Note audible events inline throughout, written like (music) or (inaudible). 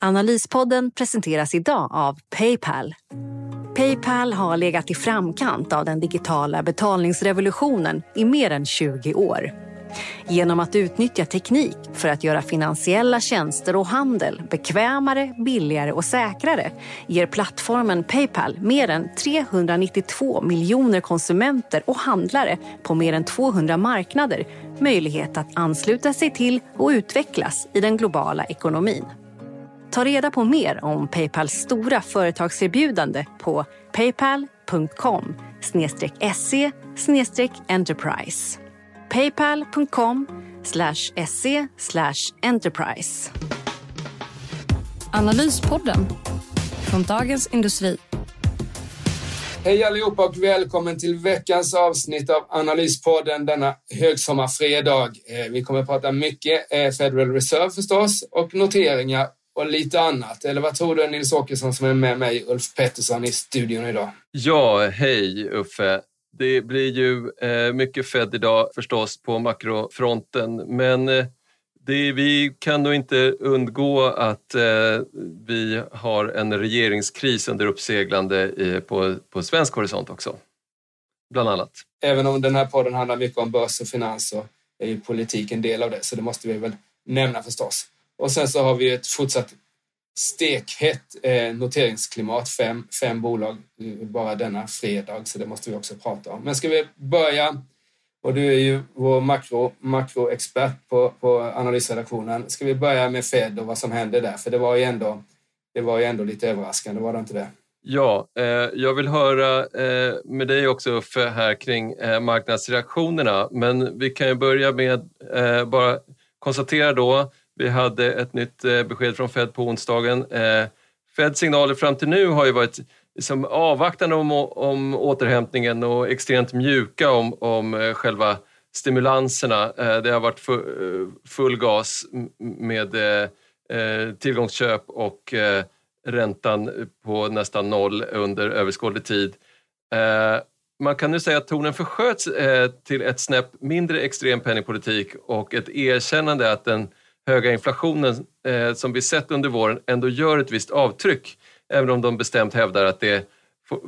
Analyspodden presenteras idag av Paypal. Paypal har legat i framkant av den digitala betalningsrevolutionen i mer än 20 år. Genom att utnyttja teknik för att göra finansiella tjänster och handel bekvämare, billigare och säkrare ger plattformen Paypal mer än 392 miljoner konsumenter och handlare på mer än 200 marknader möjlighet att ansluta sig till och utvecklas i den globala ekonomin. Ta reda på mer om Paypals stora företagserbjudande på paypal.com se enterprise. paypal.com se enterprise. Analyspodden från Dagens Industri. Hej allihopa och välkommen till veckans avsnitt av Analyspodden denna högsommarfredag. Eh, vi kommer att prata mycket eh, Federal Reserve förstås och noteringar och lite annat. Eller vad tror du Nils Åkesson som är med mig, Ulf Pettersson, i studion idag? Ja, hej Uffe. Det blir ju eh, mycket Fed idag förstås på makrofronten, men eh, det, vi kan nog inte undgå att eh, vi har en regeringskris under uppseglande i, på, på svensk horisont också, bland annat. Även om den här podden handlar mycket om börs och finans så är ju politik en del av det, så det måste vi väl nämna förstås. Och sen så har vi ett fortsatt stekhett eh, noteringsklimat, fem, fem bolag eh, bara denna fredag, så det måste vi också prata om. Men ska vi börja, och du är ju vår makro, makroexpert på, på analysredaktionen, ska vi börja med Fed och vad som hände där? För det var ju ändå, det var ju ändå lite överraskande, var det inte det? Ja, eh, jag vill höra eh, med dig också Uffe här kring eh, marknadsreaktionerna, men vi kan ju börja med eh, bara konstatera då vi hade ett nytt eh, besked från Fed på onsdagen. Eh, Feds signaler fram till nu har ju varit liksom avvaktande om, om återhämtningen och extremt mjuka om, om eh, själva stimulanserna. Det har varit full gas med tillgångsköp och räntan på nästan noll under överskådlig tid. Man kan nu säga att tonen försköts till ett snäpp mindre extrem penningpolitik och ett erkännande att den höga inflationen eh, som vi sett under våren ändå gör ett visst avtryck. Även om de bestämt hävdar att det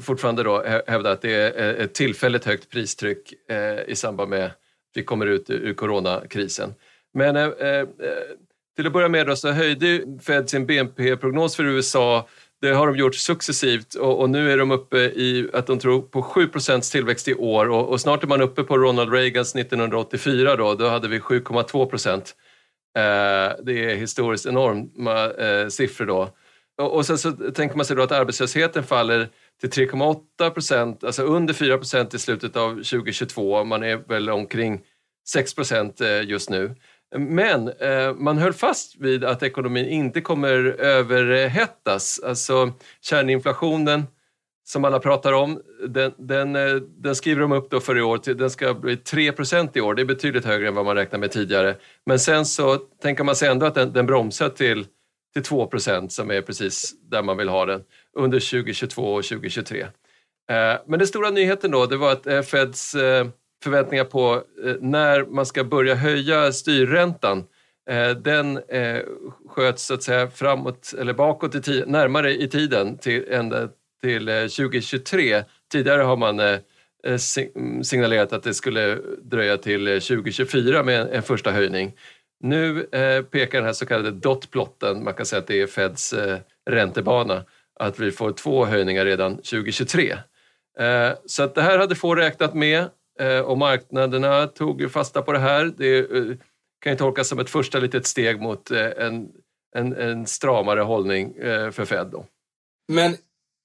fortfarande då hävdar att det är eh, ett tillfälligt högt pristryck eh, i samband med att vi kommer ut ur coronakrisen. Men eh, eh till att börja med då så höjde Fed sin BNP-prognos för USA det har de gjort successivt och, och, nu är de uppe i att de tror på 7% tillväxt i år och, och, snart är man uppe på Ronald Reagans 1984 då, då hade vi 7,2 procent. Eh, det är historiskt enorma eh, siffror då. Och sen så tänker man sig då att arbetslösheten faller till 3,8 procent, alltså under 4 procent i slutet av 2022. Man är väl omkring 6 procent eh, just nu. Men man höll fast vid att ekonomin inte kommer överhettas. Alltså kärninflationen som alla pratar om, den, den, eh, den, skriver de upp då för i år. Den ska bli 3% i år. Det är betydligt högre än vad man räknade med tidigare. Men sen så tänker man sig ändå att den, den bromsar till, till 2% som är precis där man vill ha den under 2022 och 2023. Eh, men den stora nyheten då, det var att eh, Feds förväntningar på när man ska börja höja styrräntan den sköts så att säga framåt eller bakåt i tiden, närmare i tiden till ända till eh, 2023. Tidigare har man eh, eh, mm, signalerat att det skulle dröja till 2024 med en första höjning. Nu pekar den här så kallade dotplotten, man kan säga att det är Feds räntebana, att vi får två höjningar redan 2023. Så att det här hade få räknat med och marknaderna tog fasta på det här. Det kan ju tolkas som ett första litet steg mot en, en, en stramare hållning för Fed. Då. Men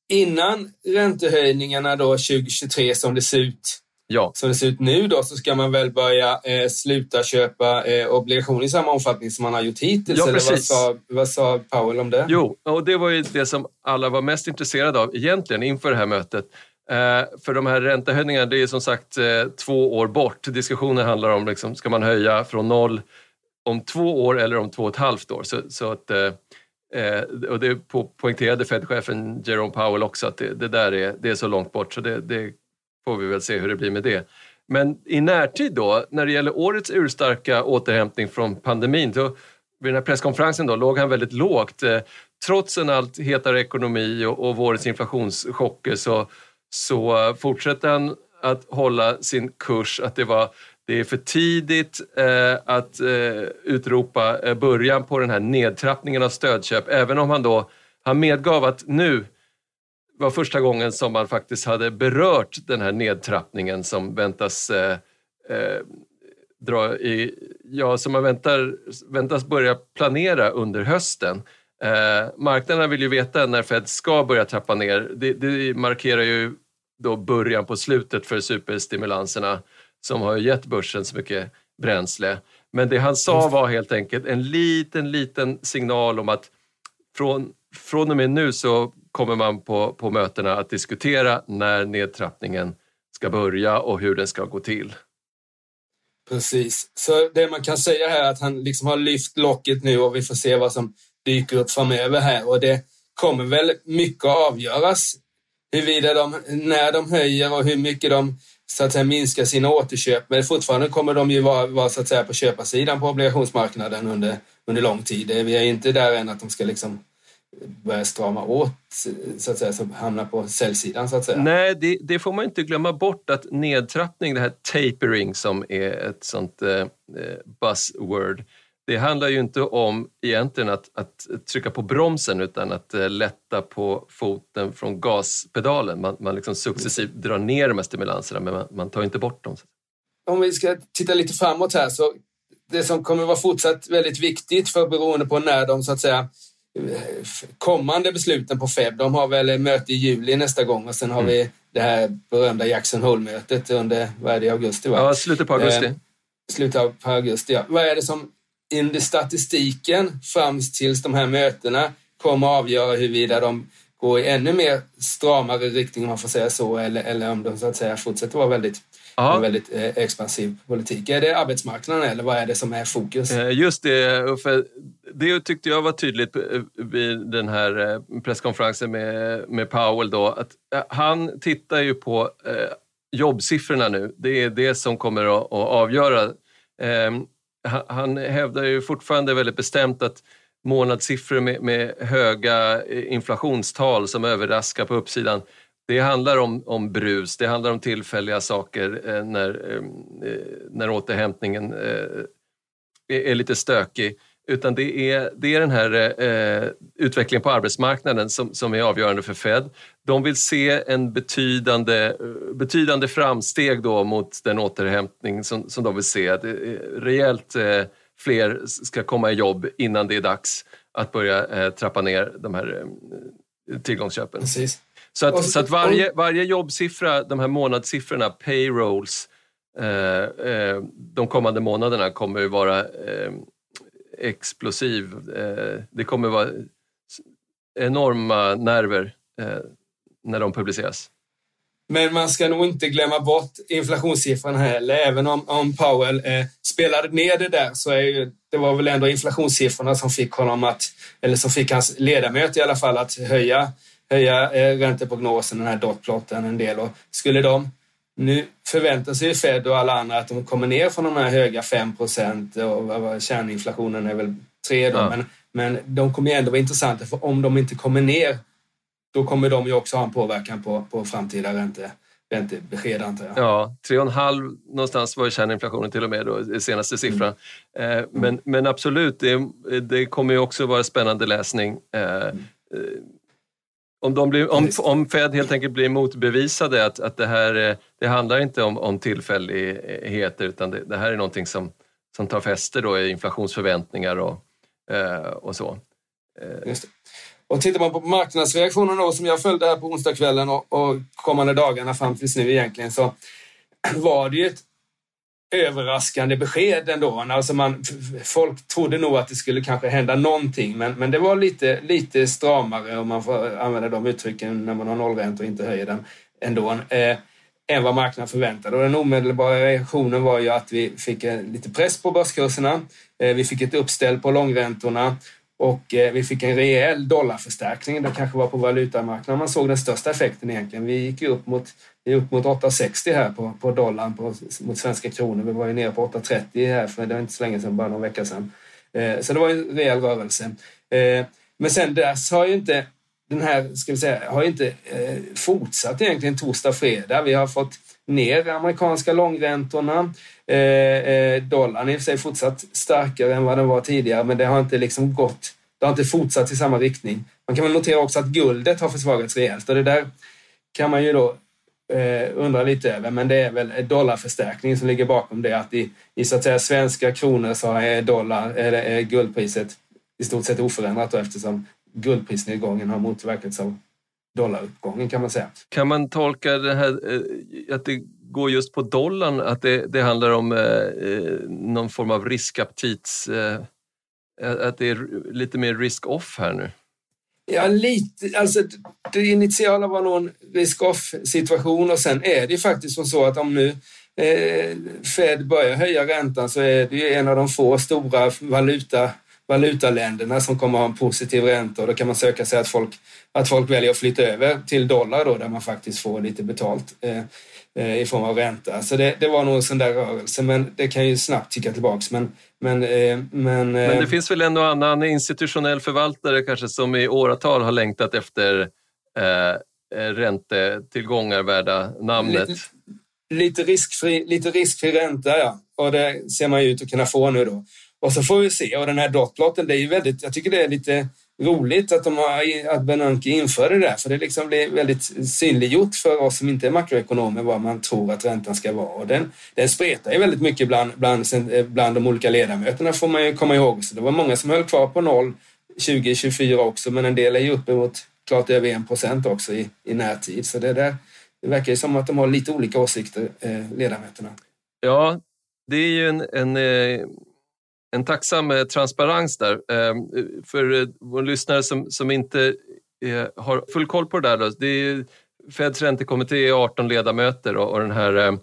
innan räntehöjningarna då 2023 som det ser ut Ja. Som det ser ut nu då så ska man väl börja eh, sluta köpa eh, obligationer i samma omfattning som man har gjort hittills? Ja, eller vad sa, vad sa Powell om det? Jo, och det var ju det som alla var mest intresserade av egentligen inför det här mötet. Eh, för de här räntehöjningarna, det är som sagt eh, två år bort. Diskussionen handlar om, liksom, ska man höja från noll om två år eller om två och ett halvt år? Så, så att, eh, och det poängterade Fed-chefen Jerome Powell också, att det, det, där är, det är så långt bort så det, det får vi väl se hur det blir med det. Men i närtid då, när det gäller årets urstarka återhämtning från pandemin, då, vid den här presskonferensen då, låg han väldigt lågt. Eh, trots en allt hetare ekonomi och, och vårens inflationschocker så, så fortsätter han att hålla sin kurs att det var det är för tidigt eh, att eh, utropa eh, början på den här nedtrappningen av stödköp, även om han då han medgav att nu var första gången som man faktiskt hade berört den här nedtrappningen som väntas eh, eh, dra i, ja, som man väntar, väntas börja planera under hösten. Eh, marknaderna vill ju veta när Fed ska börja trappa ner. Det, det markerar ju då början på slutet för superstimulanserna som har gett börsen så mycket bränsle. Men det han sa var helt enkelt en liten, liten signal om att från, från och med nu så kommer man på, på mötena att diskutera när nedtrappningen ska börja och hur den ska gå till. Precis, så det man kan säga här är att han liksom har lyft locket nu och vi får se vad som dyker upp framöver här och det kommer väl mycket avgöras huruvida de, när de höjer och hur mycket de så att säga minska sina återköp. Men fortfarande kommer de ju vara, vara så att säga på köparsidan på obligationsmarknaden under, under lång tid. Vi är inte där än att de ska liksom börja strama åt så att säga, så hamna på säljsidan så att säga. Nej, det, det, får man inte glömma bort att nedtrappning, det här tapering som är ett sånt eh, eh, buzzword, det handlar ju inte om egentligen att, att trycka på bromsen utan att eh, lätta på foten från gaspedalen. Man, man liksom successivt drar ner de här stimulanserna men man, man tar inte bort dem. Om vi ska titta lite framåt här så det som kommer vara fortsatt väldigt viktigt för beroende på när de så att säga kommande besluten på FEB, de har väl möte i juli nästa gång och sen har mm. vi det här berömda Jackson Hole-mötet under, vad är det, augusti? Va? Ja, slutet på augusti. Eh, slutet på augusti, ja. Vad är det som under statistiken fram tills de här mötena kommer att avgöra huruvida de går i ännu mer stramare riktning om man får säga så eller, eller om de så att säga fortsätter vara väldigt en väldigt eh, expansiv politik. Är det arbetsmarknaden eller vad är det som är fokus? Eh, just det Uffe, det tyckte jag var tydligt eh, vid den här presskonferensen med, med Powell då, att han tittar ju på jobbsiffrorna nu. Det är det som kommer att, avgöra. Han hävdar ju fortfarande väldigt bestämt att månadssiffror med, med höga eh, inflationstal som överraskar på uppsidan det handlar om, om brus, det handlar om tillfälliga saker eh, när, eh, när återhämtningen är lite stökig. Utan det är, det är den här eh, utvecklingen på arbetsmarknaden som, som är avgörande för Fed. De vill se en betydande, betydande framsteg då mot den återhämtning som, som de vill se. Att rejält eh, fler ska komma i jobb innan det är dags att börja eh, trappa ner de här tillgångsköpen. Precis. Så att, så att varje, varje jobbsiffra, de här månadssiffrorna, payrolls, eh, eh, de kommande månaderna kommer att vara eh, explosiv. Eh, det kommer att vara enorma nerver eh, när de publiceras. Men man ska nog inte glömma bort inflationssiffran heller. Även om, om Powell eh, spelade ner det där så är ju, det var väl ändå inflationssiffrorna som fick honom att, eller som fick hans ledamöter i alla fall att höja höja eh, ränteprognosen, den här dotplotten en del. Och skulle de nu förväntar sig Fed och alla andra att de kommer ner från de här höga 5 procent och kärninflationen är väl 3 då. Ja. Men, men de kommer ändå vara intressanta för om de inte kommer ner då kommer de ju också ha en påverkan på, på framtida ränte, räntebesked antar jag. Ja, 3,5 någonstans var kärninflationen till och med då, senaste siffran. Mm. Eh, men, men absolut, det, det kommer ju också vara spännande läsning. Eh, mm. Om, de blir, om, om Fed helt enkelt blir motbevisade att, att det här eh, det handlar inte om, om tillfälligheter utan det, det här är någonting som, som tar fäste då i inflationsförväntningar och, eh, och så. Eh. Och tittar man på marknadsreaktionen då, som jag följde här på onsdagskvällen och, och kommande dagarna fram tills nu egentligen så (clears throat) var det ju ett överraskande besked ändå. Alltså man, folk trodde nog att det skulle kanske hända någonting, men, men det var lite, lite stramare om man får använda de uttrycken när man har nollränta och inte höjer den ändå. Eh, än vad marknaden förväntade. Och den omedelbara reaktionen var ju att vi fick eh, lite press på börskurserna. Eh, vi fick ett uppställ på långräntorna och eh, vi fick en rejäl dollarförstärkning. Det kanske var på valutamarknaden man såg den största effekten egentligen. Vi gick ju upp mot, upp mot 8,60 här på, på dollarn på, mot svenska kronor. Vi var ju nere på 8,30 här för det var inte så länge sedan, bara någon vecka sedan. Eh, så det var en rejäl rörelse. Eh, men sen dess har ju inte den här, ska vi säga, har inte eh, fortsatt egentligen torsdag, fredag. Vi har fått ner amerikanska långräntorna. Eh, eh, dollarn är i och för sig fortsatt starkare än vad den var tidigare, men det har inte liksom gått, det har inte fortsatt i samma riktning. Man kan väl notera också att guldet har försvagats rejält och det där kan man ju då eh, undra lite över, men det är väl dollarförstärkningen som ligger bakom det. Att i, i så att säga svenska kronor så är dollar, eller är guldpriset i stort sett oförändrat då, eftersom guldprisnedgången har motverkats av dollaruppgången kan man säga. Kan man tolka det här eh, att det går just på dollarn, att det, det handlar om eh, eh någon form av riskaptits... Eh, att det är lite mer risk-off här nu? Ja, lite. Alltså, det initiala var nog en risk-off situation och sen är det faktiskt så att om nu eh, Fed börjar höja räntan så är det en av de få stora valuta, valutaländerna som kommer att ha en positiv ränta och då kan man söka sig att folk, att folk väljer att flytta över till dollar då där man faktiskt får lite betalt. Eh, Eh, Eh, i form av ränta. Så det, det var nog en sån där rörelse, men det kan ju snabbt ticka tillbaks. Men, men, eh, men, men det eh, finns väl en och annan institutionell förvaltare kanske som i åratal har längtat efter eh, räntetillgångar värda namnet? Lite, lite, riskfri, lite riskfri ränta, ja. Och det ser man ju ut att kunna få nu då. Och så får vi se. Och den här dotplotten, det är ju väldigt, jag tycker det är lite roligt att, de har, att Bernanke införde det där, för det liksom blir väldigt synliggjort för oss som inte är makroekonomer vad man tror att räntan ska vara. Och den, den spretar ju väldigt mycket bland, bland, bland de olika ledamöterna får man ju komma ihåg. Så det var många som höll kvar på noll 2024 också, men en del är ju uppemot klart över en procent också i, i närtid. Så det, där, det verkar ju som att de har lite olika åsikter, eh, ledamöterna. Ja, det är ju en, en eh, en tacksam eh, transparens där. Ehm, för eh, vår våra lyssnare som, som inte eh, har full koll på det där. Då, det är Feds räntekommitté är 18 ledamöter och, och den här ehm,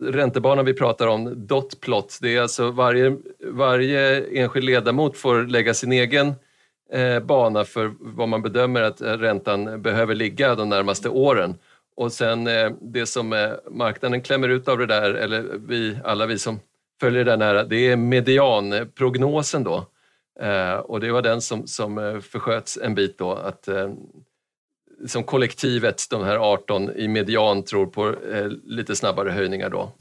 räntebanan vi pratar om, dot plot, det är alltså varje, varje enskild ledamot får lägga sin egen bana för vad man bedömer att räntan behöver ligga de närmaste åren. Och sen det som marknaden klämmer ut av det där, eller vi, alla vi som följer den här, det är medianprognosen då. Eh, och det var den som, som eh, försköts en bit då, att eh, som kollektivet, de här 18 i median, tror på lite snabbare höjningar då.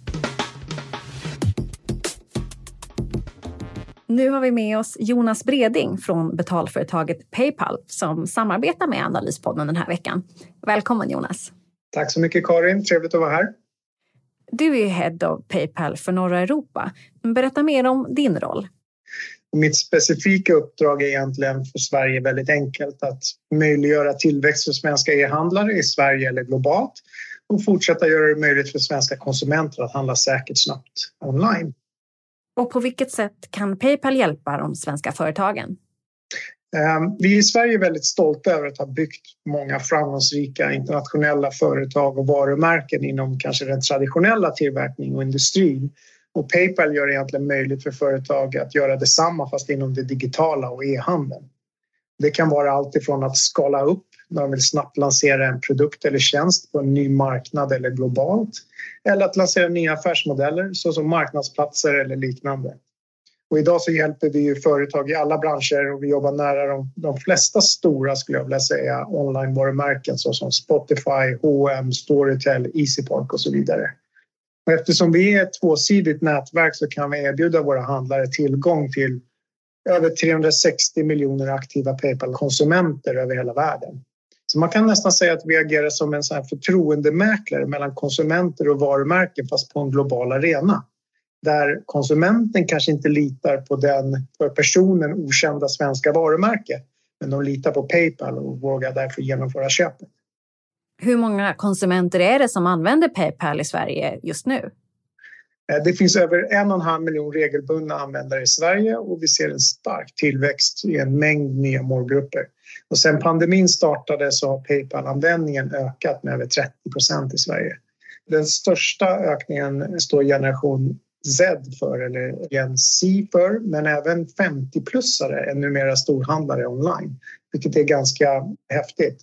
Nu har vi med oss Jonas Breding från betalföretaget Paypal som samarbetar med Analyspodden den här veckan. Välkommen Jonas! Tack så mycket Karin, trevligt att vara här. Du är Head of Paypal för norra Europa. Berätta mer om din roll. Mitt specifika uppdrag är egentligen för Sverige väldigt enkelt att möjliggöra tillväxt för svenska e-handlare i Sverige eller globalt och fortsätta göra det möjligt för svenska konsumenter att handla säkert snabbt online. Och på vilket sätt kan Paypal hjälpa de svenska företagen? Ehm, vi i Sverige är väldigt stolta över att ha byggt många framgångsrika internationella företag och varumärken inom kanske den traditionella tillverkningen och industrin. Och Paypal gör det egentligen möjligt för företag att göra detsamma fast inom det digitala och e-handeln. Det kan vara allt ifrån att skala upp när de vill snabbt lansera en produkt eller tjänst på en ny marknad eller globalt eller att lansera nya affärsmodeller såsom marknadsplatser eller liknande. Och idag så hjälper vi ju företag i alla branscher och vi jobbar nära de, de flesta stora, skulle jag vilja säga, online-varumärken såsom Spotify, H&M, Storytel, Easypark och så vidare. Och eftersom vi är ett tvåsidigt nätverk så kan vi erbjuda våra handlare tillgång till över 360 miljoner aktiva Paypal-konsumenter över hela världen. Så man kan nästan säga att vi agerar som en sån förtroendemäklare mellan konsumenter och varumärken fast på en global arena där konsumenten kanske inte litar på den för personen okända svenska varumärket men de litar på Paypal och vågar därför genomföra köpet. Hur många konsumenter är det som använder Paypal i Sverige just nu? Eh, det finns över en och en halv miljon regelbundna användare i Sverige och vi ser en stark tillväxt i en mängd nya målgrupper. Och sen pandemin startade så har Paypal-användningen ökat med över 30 procent i Sverige. Den största ökningen står generation Z för, eller Gen Z för, men även 50-plussare är numera storhandlare online, vilket är ganska häftigt.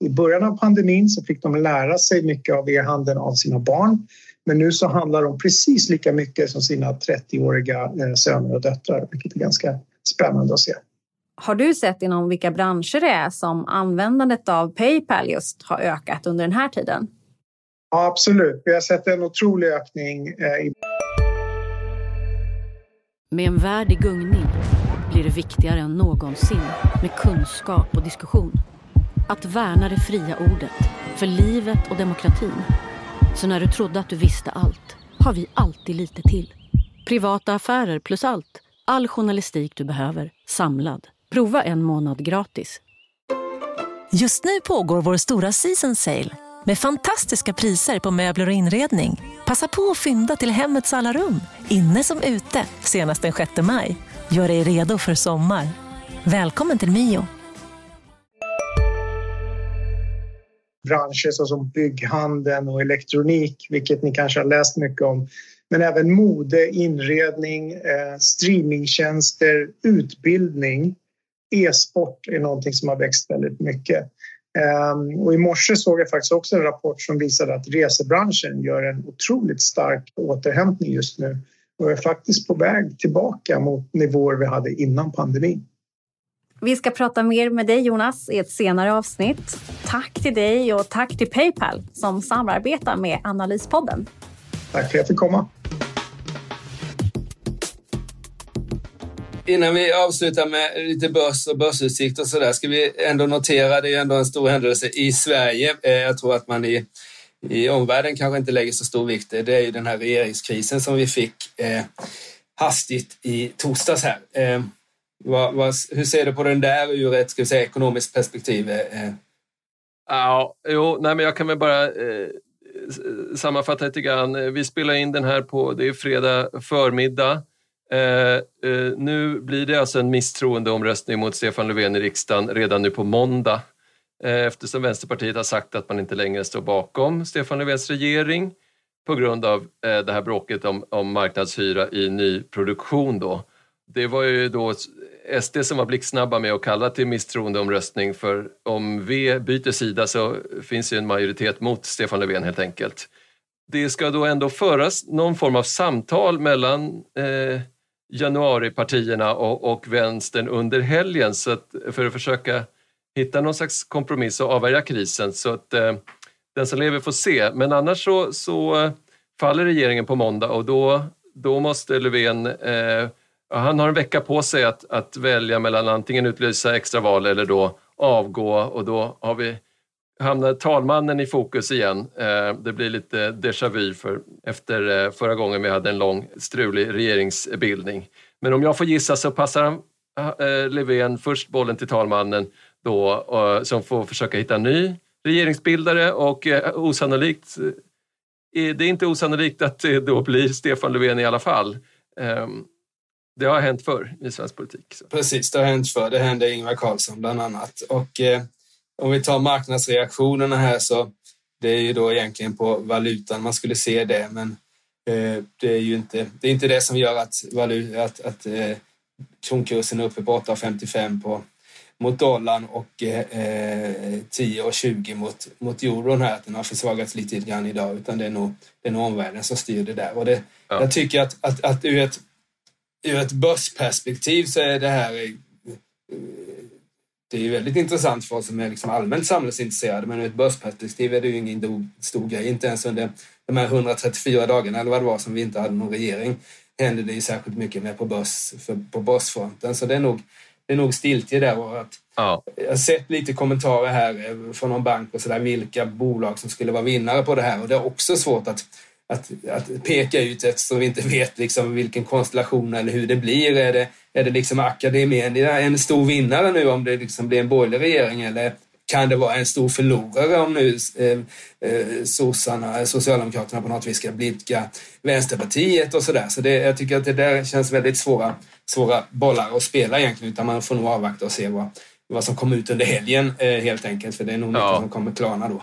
I början av pandemin så fick de lära sig mycket av e-handeln av sina barn men nu så handlar de precis lika mycket som sina 30-åriga eh, söner och döttrar, vilket är ganska spännande att se. Har du sett inom vilka branscher det är som användandet av Paypal just har ökat under den här tiden? Ja, absolut. Vi har sett en otrolig ökning. Eh, med en värld i gungning blir det viktigare än någonsin med kunskap och diskussion. Att värna det fria ordet, för livet och demokratin. Så när du trodde att du visste allt, har vi alltid lite till. Privata affärer plus allt. All journalistik du behöver, samlad. Prova en månad gratis. Just nu pågår vår stora season sale med fantastiska priser på möbler och inredning. Passa på att fynda till hemmets alla rum, inne som ute, senast den 6 maj. Gör dig redo för sommar. Välkommen till Mio. Branscher såsom bygghandeln och elektronik, vilket ni kanske har läst mycket om. Men även mode, inredning, eh, streamingtjänster, utbildning. E-sport är någonting som har växt väldigt mycket. Ehm, och I morse såg jag faktiskt också en rapport som visade att resebranschen gör en otroligt stark återhämtning just nu och är faktiskt på väg tillbaka mot nivåer vi hade innan pandemin. Vi ska prata mer med dig Jonas i ett senare avsnitt. Tack till dig och tack till Paypal som samarbetar med Analyspodden. Tack för att jag fick komma. Innan vi avslutar med lite börs och börsutsikt och sådär ska vi ändå notera, det är ändå en stor händelse i Sverige. Eh, jag tror att man i, i omvärlden kanske inte lägger så stor vikt. Det är ju den här regeringskrisen som vi fick eh, hastigt i torsdags här. Eh, vad, vad, hur ser du på den där ur ett ska vi säga, ekonomiskt perspektiv? Eh? Ja, jo, nej, men jag kan väl bara eh, sammanfatta lite grann. Eh, vi spelar in den här på, det är fredag förmiddag. Eh, eh, nu blir det alltså en misstroendeomröstning mot Stefan Löfven i riksdagen redan nu på måndag eh, eftersom Vänsterpartiet har sagt att man inte längre står bakom Stefan Löfvens regering på grund av eh, det här bråket om, om marknadshyra i nyproduktion. Då. Det var ju då SD som var blixtsnabba med att kalla till misstroendeomröstning för om V byter sida så finns ju en majoritet mot Stefan Löfven helt enkelt. Det ska då ändå föras någon form av samtal mellan eh, januaripartierna och, och vänstern under helgen så att, för att försöka hitta någon slags kompromiss och avvärja krisen. Så att eh, den som lever får se. Men annars så, så faller regeringen på måndag och då, då måste Löfven eh, han har en vecka på sig att, att välja mellan antingen utlysa extraval eller då avgå och då har vi hamnar eh, talmannen i fokus igen. Eh, det blir lite déjà vu för efter eh, förra gången vi hade en lång strulig regeringsbildning. Men om jag får gissa så passar han Löfven först bollen till talmannen då, som får försöka hitta en ny regeringsbildare och osannolikt det är inte osannolikt att det då blir Stefan Löfven i alla fall. Ehm, det har hänt förr i svensk politik. Så. Precis, det har hänt förr. Det hände Ingvar Carlsson bland annat. Och eh, om vi tar marknadsreaktionerna här så det är ju då egentligen på valutan man skulle se det, men eh, det är ju inte det, är inte det som gör att, valuta, att, att eh, kronkursen är uppe på 8,55 på mot dollarn och eh, 10,20 mot, mot euron här, att den har försvagats lite grann idag, utan det är nog, det är nog omvärlden som styr det där. Och det, ja. Jag tycker att, att, att ur, ett, ur ett börsperspektiv så är det här eh, det är ju väldigt intressant för oss som är liksom allmänt samhällsintresserade men ur ett börsperspektiv är det ju ingen stor grej. Inte ens under de här 134 dagarna eller vad det var som vi inte hade någon regering hände det ju särskilt mycket mer på, börs, för, på börsfronten. Så det är nog, det är nog stiltje där. Och att, ja. Jag har sett lite kommentarer här eh, från någon bank och så där, vilka bolag som skulle vara vinnare på det här och det är också svårt att att, att peka ut eftersom vi inte vet liksom vilken konstellation eller hur det blir. Är det, är det liksom akademin en stor vinnare nu om det liksom blir en borgerlig regering eller kan det vara en stor förlorare om nu eh, eh, sossarna, Socialdemokraterna på något vis ska blidka Vänsterpartiet och sådär. Så det, jag tycker att det där känns väldigt svåra, svåra bollar att spela egentligen utan man får nog avvakta och se vad, vad som kommer ut under helgen eh, helt enkelt för det är nog mycket som kommer klarna då.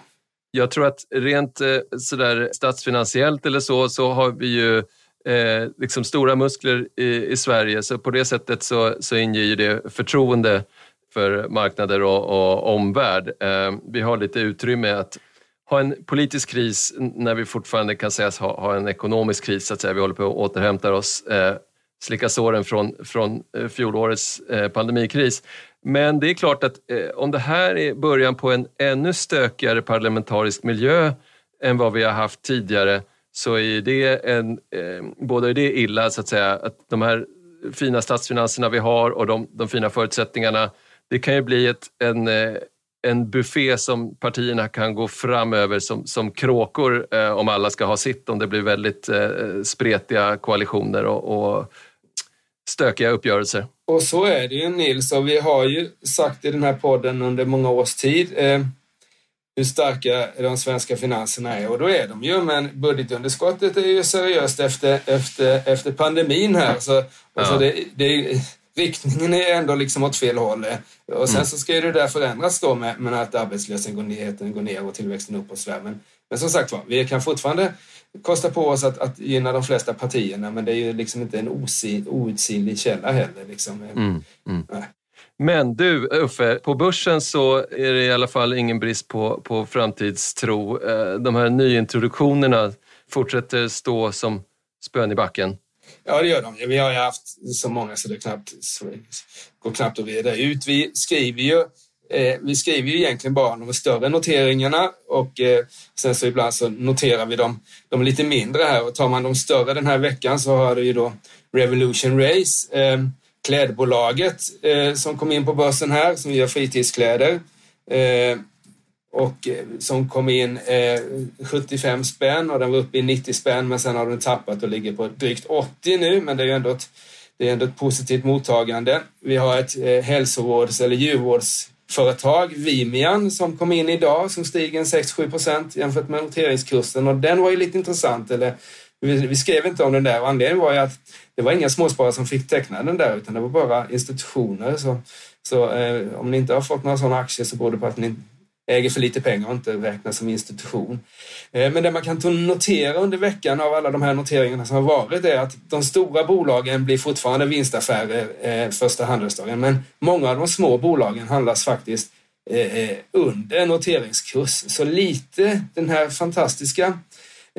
Jag tror att rent eh, sådär statsfinansiellt eller så, så har vi ju eh, liksom stora muskler i, i, Sverige så på det sättet så, så inger det förtroende för marknader och, och omvärld. Eh, vi har lite utrymme att ha en politisk kris när vi fortfarande kan sägas ha, ha en ekonomisk kris, så att säga. vi håller på att återhämta oss, eh, slicka såren från, från eh, fjolårets eh, pandemikris. Men det är klart att eh, om det här är början på en ännu stökigare parlamentarisk miljö än vad vi har haft tidigare så är det en, eh, både är det illa så att säga att de här fina statsfinanserna vi har och de, de fina förutsättningarna det kan ju bli ett, en, eh, en buffé som partierna kan gå fram över som, som kråkor eh, om alla ska ha sitt, om det blir väldigt eh, spretiga koalitioner och, och stökiga uppgörelser. Och så är det ju Nils och vi har ju sagt i den här podden under många års tid eh, hur starka de svenska finanserna är och då är de ju men budgetunderskottet är ju seriöst efter, efter, efter pandemin här så, ja. så det, det, riktningen är ändå liksom åt fel håll. Och sen mm. så ska ju det där förändras då med, med att arbetslösheten går ner, går ner och tillväxten upp och sådär. Men, men som sagt var, vi kan fortfarande kosta på oss att, att gynna de flesta partierna men det är ju liksom inte en outsinlig källa heller. Liksom. Mm. Mm. Men du Uffe, på börsen så är det i alla fall ingen brist på, på framtidstro. Eh, de här nyintroduktionerna fortsätter stå som spön i backen. Ja, det gör de. Vi har ju haft så många så det knappt, så går knappt att reda ut. Vi skriver ju eh, vi skriver ju egentligen bara de större noteringarna och eh, sen så ibland så noterar vi dem, de lite mindre här och tar man de större den här veckan så har du ju då Revolution Race, eh, klädbolaget eh, som kom in på börsen här som gör fritidskläder. Eh, och eh, som kom in eh, 75 spänn och den var uppe i 90 spänn men sen har den tappat och ligger på drygt 80 nu men det är ju ändå ett, det är ändå ett positivt mottagande. Vi har ett eh, hälsovårds eller djurvårds företag, Vimian, som kom in idag som stiger 6-7 procent jämfört med noteringskursen och den var ju lite intressant. Eller, vi, vi skrev inte om den där och anledningen var ju att det var inga småsparare som fick teckna den där utan det var bara institutioner. Så, så eh, om ni inte har fått några sådana aktier så beror det på att ni äger för lite pengar och inte räknas som institution. Eh, men det man kan notera under veckan av alla de här noteringarna som har varit är att de stora bolagen blir fortfarande vinstaffärer eh, första handelsdagen, men många av de små bolagen handlas faktiskt eh, under noteringskurs. Så lite den här fantastiska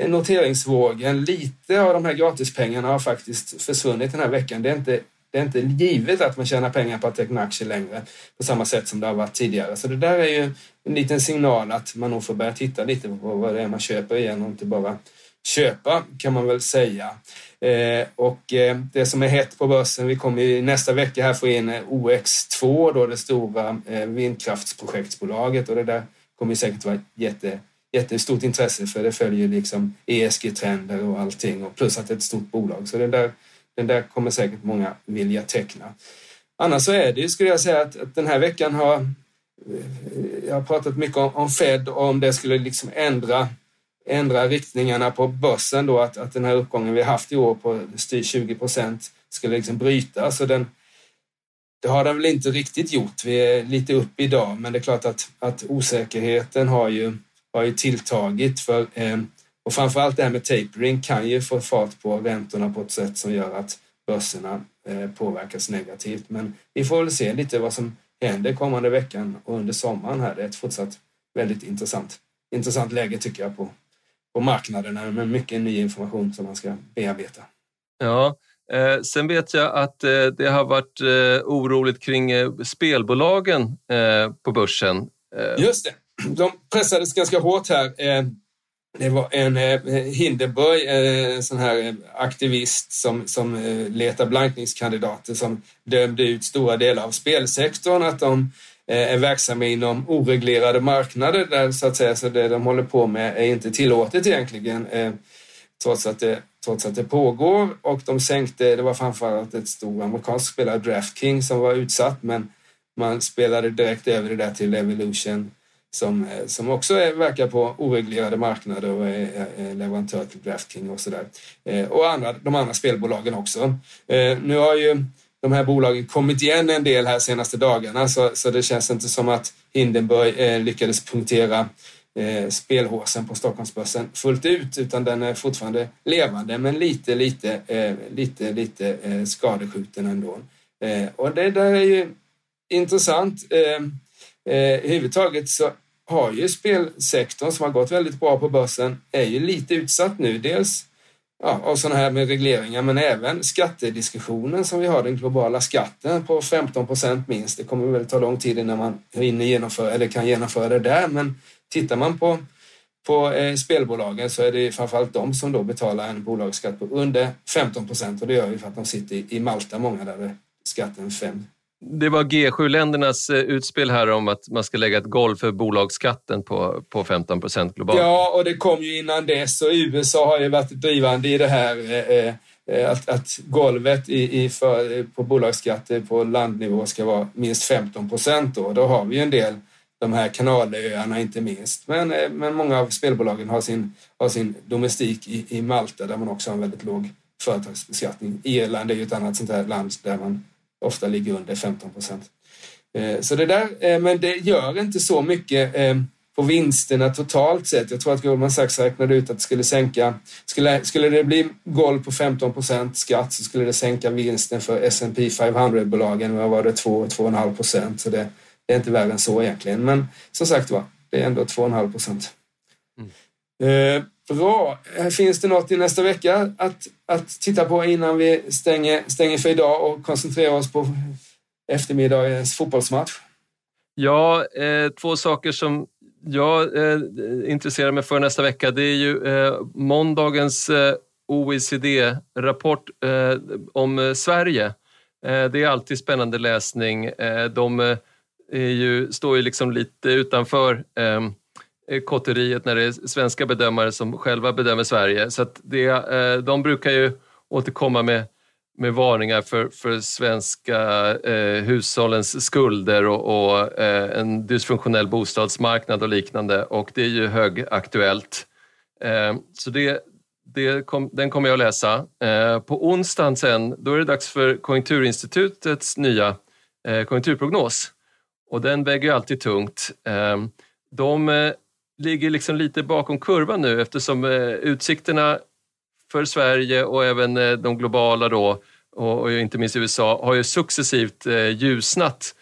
noteringsvågen, lite av de här gratispengarna har faktiskt försvunnit den här veckan. Det är inte det är inte givet att man tjänar pengar på att teckna aktier längre på samma sätt som det har varit tidigare. Så det där är ju en liten signal att man nog får börja titta lite på vad det är man köper igen och inte bara köpa kan man väl säga. Eh, och eh, det som är hett på börsen, vi kommer ju nästa vecka här få in eh, OX2 då det stora eh, vindkraftsprojektsbolaget och det där kommer säkert vara jätte jättestort intresse för det följer liksom ESG-trender och allting och plus att det är ett stort bolag. Så det där den där kommer säkert många vilja teckna. Annars så är det ju, skulle jag säga, att, att den här veckan har eh, jag har pratat mycket om, om Fed och om det skulle liksom ändra, ändra riktningarna på börsen då, att, att den här uppgången vi haft i år på 20 procent skulle liksom brytas. Och den, det har den väl inte riktigt gjort. Vi är lite upp idag, men det är klart att, att osäkerheten har ju, har ju tilltagit. för eh, och framförallt det här med tapering kan ju få fart på räntorna på ett sätt som gör att börserna eh, påverkas negativt. Men vi får väl se lite vad som händer kommande veckan och under sommaren här. Det är ett fortsatt väldigt intressant, intressant läge tycker jag på, på marknaderna med mycket ny information som man ska bearbeta. Ja, eh, sen vet jag att eh, det har varit eh, oroligt kring eh, spelbolagen eh, på börsen. Just det, de pressades ganska hårt här det var en eh, Hindenburg, eh, en sån här eh, aktivist som, som eh, letar blankningskandidater som dömde ut stora delar av spelsektorn att de eh, är verksamma inom oreglerade marknader där så att säga. Så det de håller på med är inte tillåtet egentligen trots att det, trots att det pågår. Och de sänkte, det var framförallt ett stort amerikanskt spelare, DraftKings, som var utsatt. Men man spelade direkt över det där till Evolution som, eh, som också är, verkar på oreglerade marknader och är, är leverantör till Draftking och sådär. Eh, och andra, de andra spelbolagen också. Eh, nu har ju de här bolagen kommit igen en del här senaste dagarna så, så det känns inte som att Hindenburg lyckades punktera spelhåsen på Stockholmsbörsen fullt ut utan den är fortfarande levande men lite, lite, lite, lite skadeskjuten ändå. Och det där är ju intressant. Eh, eh, så har ju spelsektorn som har gått väldigt bra på börsen är ju lite utsatt nu. Dels ja, av sådana här med regleringar men även skattediskussionen som vi har, den globala skatten på 15 procent minst. Det kommer väl ta lång tid innan man hinner genomföra eller kan genomföra det där men tittar man på på eh, spelbolagen så är det framförallt de som då betalar en bolagsskatt på under 15 procent och det gör vi för att de sitter i, i Malta, många där skatten 5 det var G7-ländernas eh, utspel här om att man ska lägga ett golv för bolagsskatten på, på 15 procent globalt. Ja, och det kom ju innan dess och USA har ju varit drivande i det här eh, eh, eh att, att golvet i, i för, på bolagsskatter på landnivå ska vara minst 15 procent. Då. då har vi ju en del, de här kanalöarna inte minst. Men, eh, men många av spelbolagen har sin, har sin domestik i, i Malta där man också har en väldigt låg företagsbeskattning. Irland är ju ett annat sånt här land där man ofta ligger under 15 procent. Eh, så det där, eh, men det gör inte så mycket eh, på vinsterna totalt sett. Jag tror att Goldman Sachs räknade ut att det skulle sänka, skulle, skulle det bli golv på 15 procent skatt så skulle det sänka vinsten för S&P 500-bolagen vad var det 2-2,5 procent. Så det, det, är inte värre än så egentligen. Men som sagt var, det är ändå 2,5 procent. Mm. Bra. Eh, finns det något i nästa vecka att, att titta på innan vi stänger, stänger för idag och koncentrerar oss på eftermiddagens fotbollsmatch? Ja, eh, två saker som jag eh, intresserar mig för nästa vecka. Det är ju eh, måndagens eh, OECD-rapport eh, om eh, Sverige. Eh, det är alltid spännande läsning. Eh, de är ju, står ju liksom lite utanför Eh, Eh, kotteriet när det är svenska bedömare som själva bedömer Sverige. Så att det, eh, de brukar ju återkomma med, med varningar för, för svenska eh, hushållens skulder och, och eh, en dysfunktionell bostadsmarknad och liknande och det är ju högaktuellt. Eh, så det, det kom, den kommer jag att läsa. Eh, på onsdagen sen, då är det dags för Konjunkturinstitutets nya eh, konjunkturprognos och den väger ju alltid tungt. Eh, de ligger liksom lite bakom kurvan nu eftersom eh, utsikterna för Sverige och även eh, de globala då och, inte minst USA har ju successivt eh, ljusnat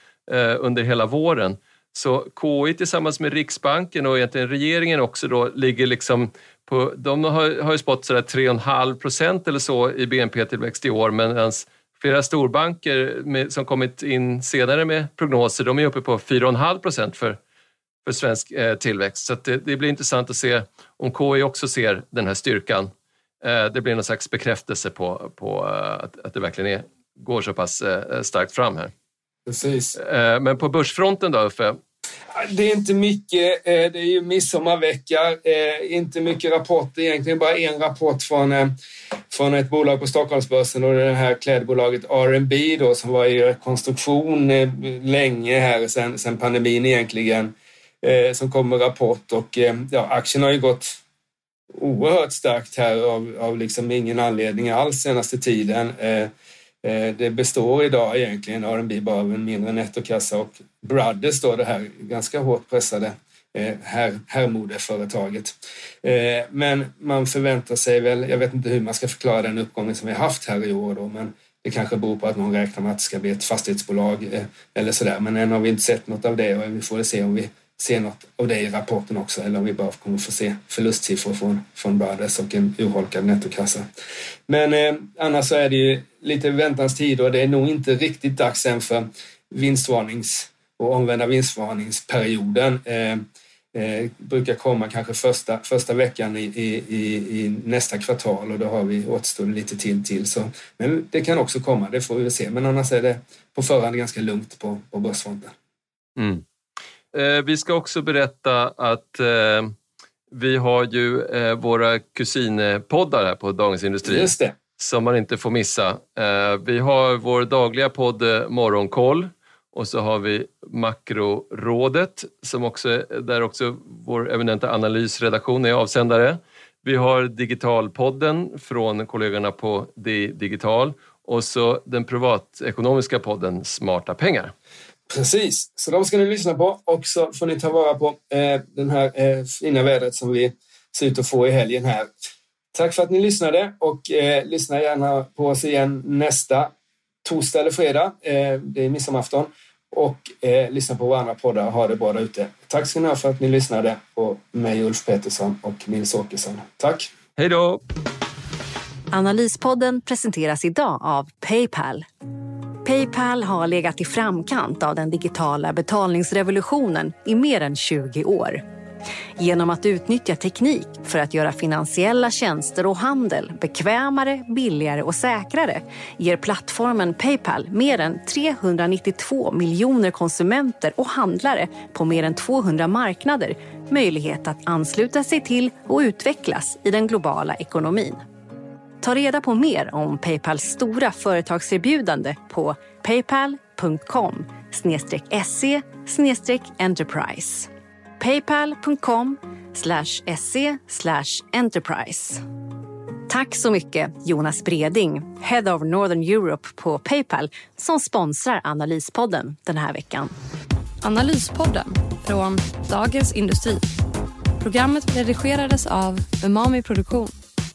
under hela våren. Så KI tillsammans med Riksbanken och egentligen regeringen också då ligger liksom på, de har, har ju spått sådär 3,5 procent eller så i BNP-tillväxt i år medan flera storbanker med, som kommit in senare med prognoser, de är uppe på 4,5 procent för för svensk eh, tillväxt. Så det, det, blir intressant att se om KI också ser den här styrkan. Eh, det blir någon slags bekräftelse på, på eh, att, att det verkligen är, går så pass starkt fram här. Precis. Men på börsfronten då, Uffe? Det är inte mycket. Det är ju midsommarvecka. Inte mycket rapporter egentligen. Bara en rapport från, från ett bolag på Stockholmsbörsen och det här klädbolaget R&B då som var i rekonstruktion länge här sen, sen pandemin egentligen eh, som kom med rapport och eh, ja, aktien har ju gått oerhört starkt här av, av liksom ingen anledning alls senaste tiden. Eh, eh det består idag egentligen R&B bara av en mindre nettokassa och Brothers då det här ganska hårt pressade eh, här, herrmodeföretaget. Eh, men man förväntar sig väl, jag vet inte hur man ska förklara den uppgången som vi har haft här i år då, men det kanske beror på att någon räknar med att det ska bli ett fastighetsbolag eller sådär. Men än har vi inte sett något av det och vi får se om vi se något av det i rapporten också eller om vi bara kommer få se förlustsiffror från, från Brothers och en urholkad nettokassa. Men eh, annars så är det ju lite väntans tid och det är nog inte riktigt dags än för vinstvarnings och omvända vinstvarningsperioden. Eh, eh, brukar komma kanske första, första veckan i, i, i, nästa kvartal och då har vi återstående lite till till. Så, men det kan också komma, det får vi väl se. Men annars är det på förhand ganska lugnt på, på börsfronten. Mm. Eh, vi ska också berätta att eh, vi har ju eh, våra kusinpoddar här på Dagens Industri. Just det. Som man inte får missa. Vi har vår dagliga podd Morgonkoll Och så har vi Makrorådet som också, där också vår eminenta analysredaktion är avsändare. Vi har Digitalpodden från kollegorna på Digital och så den privatekonomiska podden Smarta pengar. Precis, så de ska ni lyssna på och så får ni ta vara på eh, den här eh, fina vädret som vi ser ut att få i helgen här. Tack för att ni lyssnade och eh, lyssna gärna på oss igen nästa torsdag eller fredag. Eh, det är midsommarafton. Och eh, lyssna på våra andra poddar och ha det bra där ute. Tack ska ni ha för att ni lyssnade på mig, Ulf Pettersson och Nils Åkesson. Tack! Hej då! Analyspodden presenteras idag av Paypal. Paypal har legat i framkant av den digitala betalningsrevolutionen i mer än 20 år. Genom att utnyttja teknik för att göra finansiella tjänster och handel bekvämare, billigare och säkrare ger plattformen Paypal mer än 392 miljoner konsumenter och handlare på mer än 200 marknader möjlighet att ansluta sig till och utvecklas i den globala ekonomin. Ta reda på mer om Paypals stora företagserbjudande på paypal.com se enterprise paypal.com se enterprise. Tack så mycket Jonas Breding, Head of Northern Europe på Paypal som sponsrar Analyspodden den här veckan. Analyspodden från Dagens Industri. Programmet redigerades av Umami Produktion.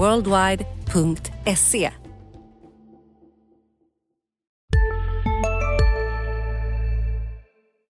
worldwide.se